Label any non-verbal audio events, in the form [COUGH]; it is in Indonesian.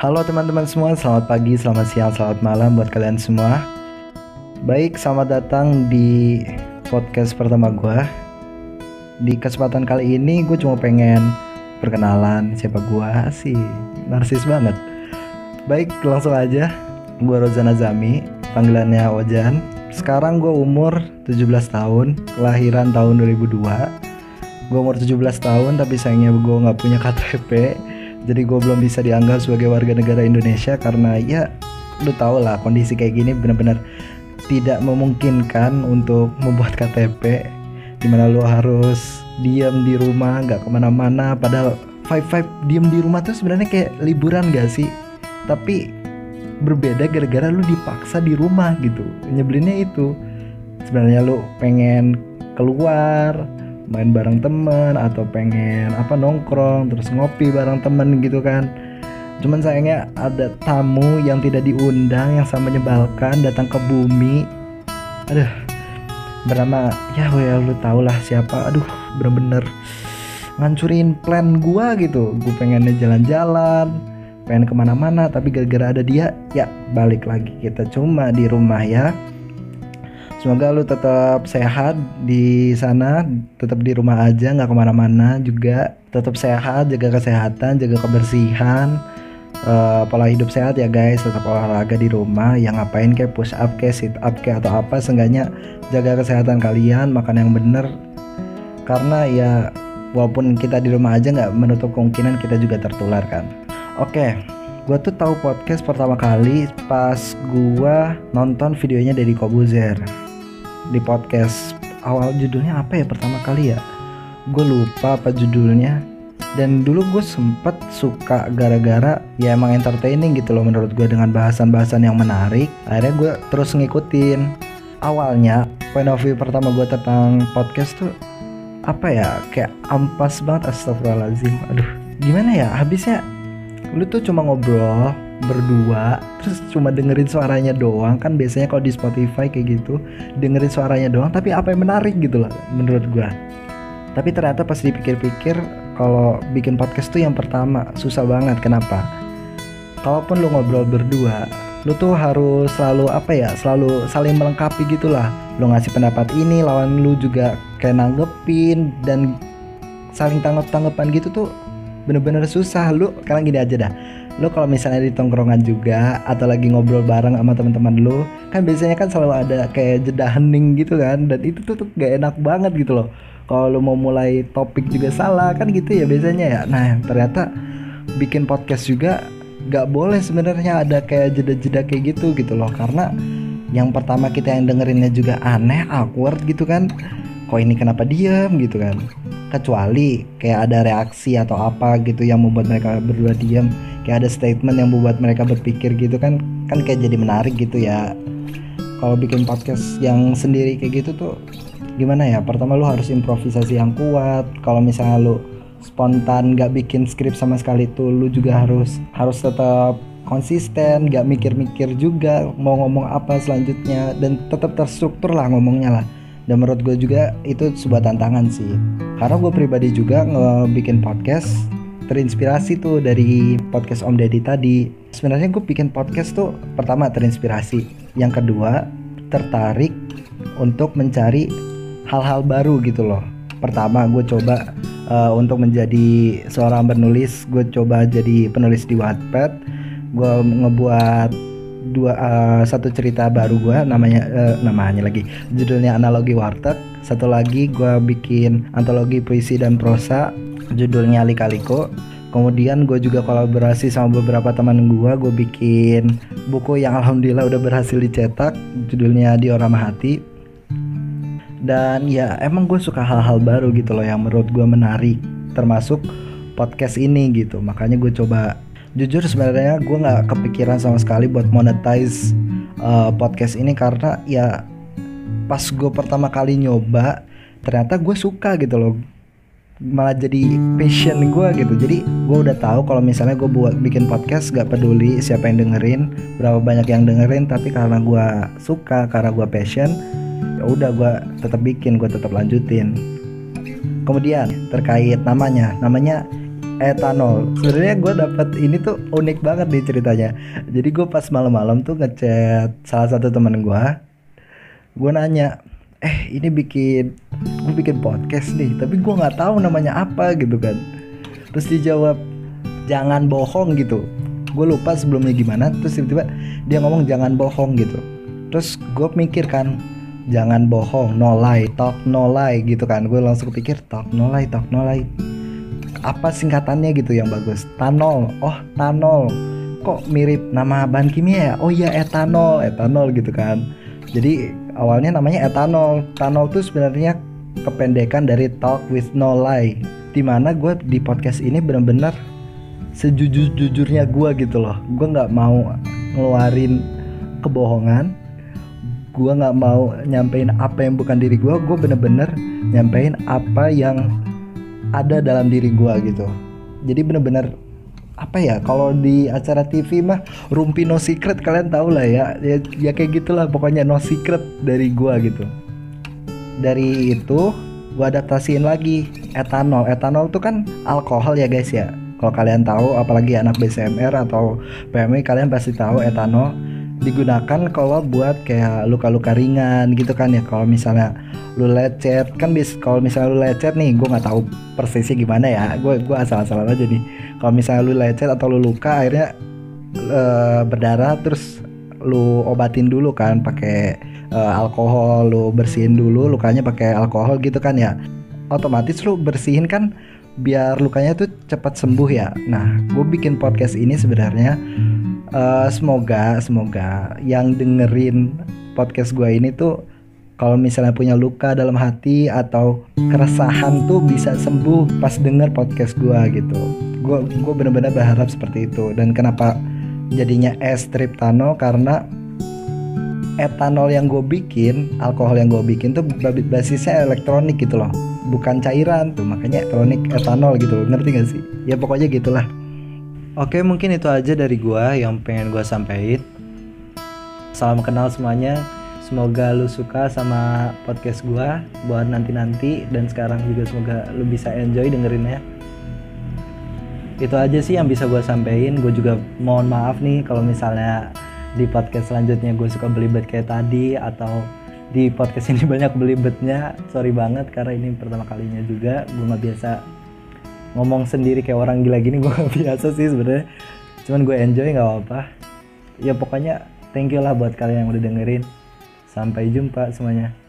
Halo teman-teman semua, selamat pagi, selamat siang, selamat malam buat kalian semua. Baik, selamat datang di podcast pertama gue. Di kesempatan kali ini gue cuma pengen perkenalan siapa gue sih, narsis banget. Baik, langsung aja. Gue Rozan Azami, panggilannya Ojan. Sekarang gue umur 17 tahun, kelahiran tahun 2002. Gue umur 17 tahun tapi sayangnya gue nggak punya KTP jadi gue belum bisa dianggap sebagai warga negara Indonesia karena ya lu tau lah kondisi kayak gini benar-benar tidak memungkinkan untuk membuat KTP di mana lu harus diam di rumah nggak ke mana-mana. Padahal five five diam di rumah tuh sebenarnya kayak liburan gak sih? Tapi berbeda gara-gara lu dipaksa di rumah gitu. Nyebelinnya itu. Sebenarnya lu pengen keluar main bareng temen atau pengen apa nongkrong terus ngopi bareng temen gitu kan. Cuman sayangnya ada tamu yang tidak diundang yang sama menyebalkan datang ke bumi. Aduh bernama ya ya lu tau lah siapa. Aduh bener-bener ngancurin plan gua gitu. Gue pengennya jalan-jalan pengen ke mana-mana tapi gara-gara ada dia ya balik lagi. Kita cuma di rumah ya Semoga lu tetap sehat di sana, tetap di rumah aja, nggak ke mana-mana juga. Tetap sehat, jaga kesehatan, jaga kebersihan, uh, pola hidup sehat ya guys. Tetap olahraga di rumah. Yang ngapain kayak push up, kayak sit up, kayak atau apa, seenggaknya jaga kesehatan kalian, makan yang bener. Karena ya walaupun kita di rumah aja nggak menutup kemungkinan kita juga tertular kan. Oke, okay gue tuh tahu podcast pertama kali pas gue nonton videonya dari Kobuzer di podcast. Awal judulnya apa ya pertama kali ya? Gue lupa apa judulnya. Dan dulu gue sempet suka gara-gara ya emang entertaining gitu loh menurut gue dengan bahasan-bahasan yang menarik. Akhirnya gue terus ngikutin. Awalnya point of view pertama gue tentang podcast tuh apa ya? Kayak ampas banget astagfirullahaladzim. Aduh gimana ya? Habisnya lu tuh cuma ngobrol berdua terus cuma dengerin suaranya doang. Kan biasanya kalau di Spotify kayak gitu dengerin suaranya doang tapi apa yang menarik gitu loh menurut gua. Tapi ternyata pas dipikir-pikir kalau bikin podcast tuh yang pertama susah banget. Kenapa? Kalaupun lu ngobrol berdua lu tuh harus selalu apa ya selalu saling melengkapi gitulah. Lu ngasih pendapat ini lawan lu juga kayak nanggepin dan saling tanggap tanggapan gitu tuh bener-bener susah. Lu karena gini aja dah lo kalau misalnya di tongkrongan juga atau lagi ngobrol bareng sama teman-teman lo kan biasanya kan selalu ada kayak jeda hening gitu kan dan itu tuh, tuh gak enak banget gitu loh. Kalau lo mau mulai topik juga salah kan gitu ya biasanya ya. Nah ternyata bikin podcast juga gak boleh sebenarnya ada kayak jeda-jeda kayak gitu gitu loh. Karena yang pertama kita yang dengerinnya juga aneh awkward gitu kan. Kok ini kenapa diem gitu kan kecuali kayak ada reaksi atau apa gitu yang membuat mereka berdua diam kayak ada statement yang membuat mereka berpikir gitu kan kan kayak jadi menarik gitu ya. Kalau bikin podcast yang sendiri kayak gitu tuh gimana ya? Pertama lu harus improvisasi yang kuat. Kalau misalnya lu spontan gak bikin skrip sama sekali tuh lu juga harus harus tetap konsisten gak mikir-mikir juga mau ngomong apa selanjutnya. Dan tetap terstruktur lah ngomongnya lah dan menurut gue juga itu sebuah tantangan sih. Karena gue pribadi juga ngebikin podcast terinspirasi tuh dari podcast Om Deddy tadi. Sebenarnya gue bikin podcast tuh pertama terinspirasi yang kedua tertarik untuk mencari hal-hal baru gitu loh. Pertama gue coba uh, untuk menjadi seorang penulis gue coba jadi penulis di Wattpad. Gue ngebuat dua uh, satu cerita baru gue namanya uh, namanya lagi. Judulnya analogi warteg. Satu lagi gue bikin antologi puisi dan prosa judulnya likaliko. Kemudian gue juga kolaborasi sama beberapa teman gue gue bikin buku yang alhamdulillah udah berhasil dicetak judulnya diorama hati dan ya emang gue suka hal-hal baru gitu loh yang menurut gue menarik termasuk podcast ini gitu. Makanya gue coba jujur sebenarnya gue nggak kepikiran sama sekali buat monetize uh, podcast ini karena ya pas gue pertama kali nyoba ternyata gue suka gitu loh. Malah jadi passion gue gitu. Jadi gue udah tahu kalau misalnya gue buat bikin podcast gak peduli siapa yang dengerin berapa banyak yang dengerin tapi karena gue suka karena gue passion ya udah gue tetap bikin gue tetap lanjutin. Kemudian terkait namanya namanya etanol. Sebenarnya gue dapet ini tuh unik banget nih ceritanya. Jadi gue pas malam-malam tuh ngechat salah satu teman gue gue nanya eh ini bikin gue bikin podcast nih tapi gue nggak tahu namanya apa gitu kan. Terus dijawab jangan bohong gitu. Gue lupa sebelumnya gimana terus tiba-tiba dia ngomong jangan bohong gitu. Terus gue mikir kan jangan bohong no lie talk no lie gitu kan. Gue langsung pikir talk no lie talk no lie apa singkatannya gitu yang bagus? Tanol. Oh tanol. Kok mirip nama bahan kimia ya? Oh iya etanol. Etanol gitu kan. Jadi awalnya namanya etanol. Etanol tuh sebenarnya kependekan dari talk with no lie. Di mana gue di podcast ini bener-bener sejujur-jujurnya gue gitu loh. Gue nggak mau ngeluarin kebohongan. Gue nggak mau nyampein apa yang bukan diri gue gue bener-bener nyampein apa yang ada dalam diri gue gitu. Jadi bener-bener apa ya kalau di acara TV mah rumpi no secret kalian tau lah ya. Ya, ya kayak gitulah pokoknya no secret dari gua gitu. Dari itu gua adaptasiin lagi etanol. Etanol tuh kan alkohol ya guys ya. Kalau kalian tahu apalagi anak BCMR atau PMI kalian pasti tahu etanol digunakan kalau buat kayak luka-luka ringan gitu kan ya. Kalau misalnya lu lecet kan bis kalau misalnya lu lecet nih gue nggak tahu persisnya gimana ya. Gue gue asal-asalan aja nih. Kalau misalnya lu lecet atau lu luka akhirnya uh, berdarah terus lu obatin dulu kan pakai uh, alkohol lu bersihin dulu lukanya pakai alkohol gitu kan ya. Otomatis lu bersihin kan biar lukanya tuh cepat sembuh ya. Nah gue bikin podcast ini sebenarnya uh, semoga semoga yang dengerin podcast gue ini tuh kalau misalnya punya luka dalam hati atau keresahan tuh bisa sembuh pas denger podcast gue gitu. Gue gue bener-bener berharap seperti itu. Dan kenapa jadinya es triptano? Karena etanol yang gue bikin alkohol yang gue bikin tuh basisnya elektronik gitu loh. Bukan cairan tuh makanya elektronik etanol gitu loh. Ngerti gak sih? Ya pokoknya gitulah Oke mungkin itu aja dari gua yang pengen gua sampaikan. Salam kenal semuanya. Semoga lu suka sama podcast gua buat nanti-nanti dan sekarang juga semoga lu bisa enjoy dengerinnya. Itu aja sih yang bisa gua sampaikan. Gue juga mohon maaf nih kalau misalnya di podcast selanjutnya gue suka belibet kayak tadi atau di podcast ini [LAUGHS] banyak belibetnya. Sorry banget karena ini pertama kalinya juga gue nggak biasa ngomong sendiri kayak orang gila gini [LAUGHS] gue gak biasa sih sebenarnya. Cuman gue enjoy nggak apa-apa. Ya pokoknya thank you lah buat kalian yang udah dengerin. Sampai jumpa semuanya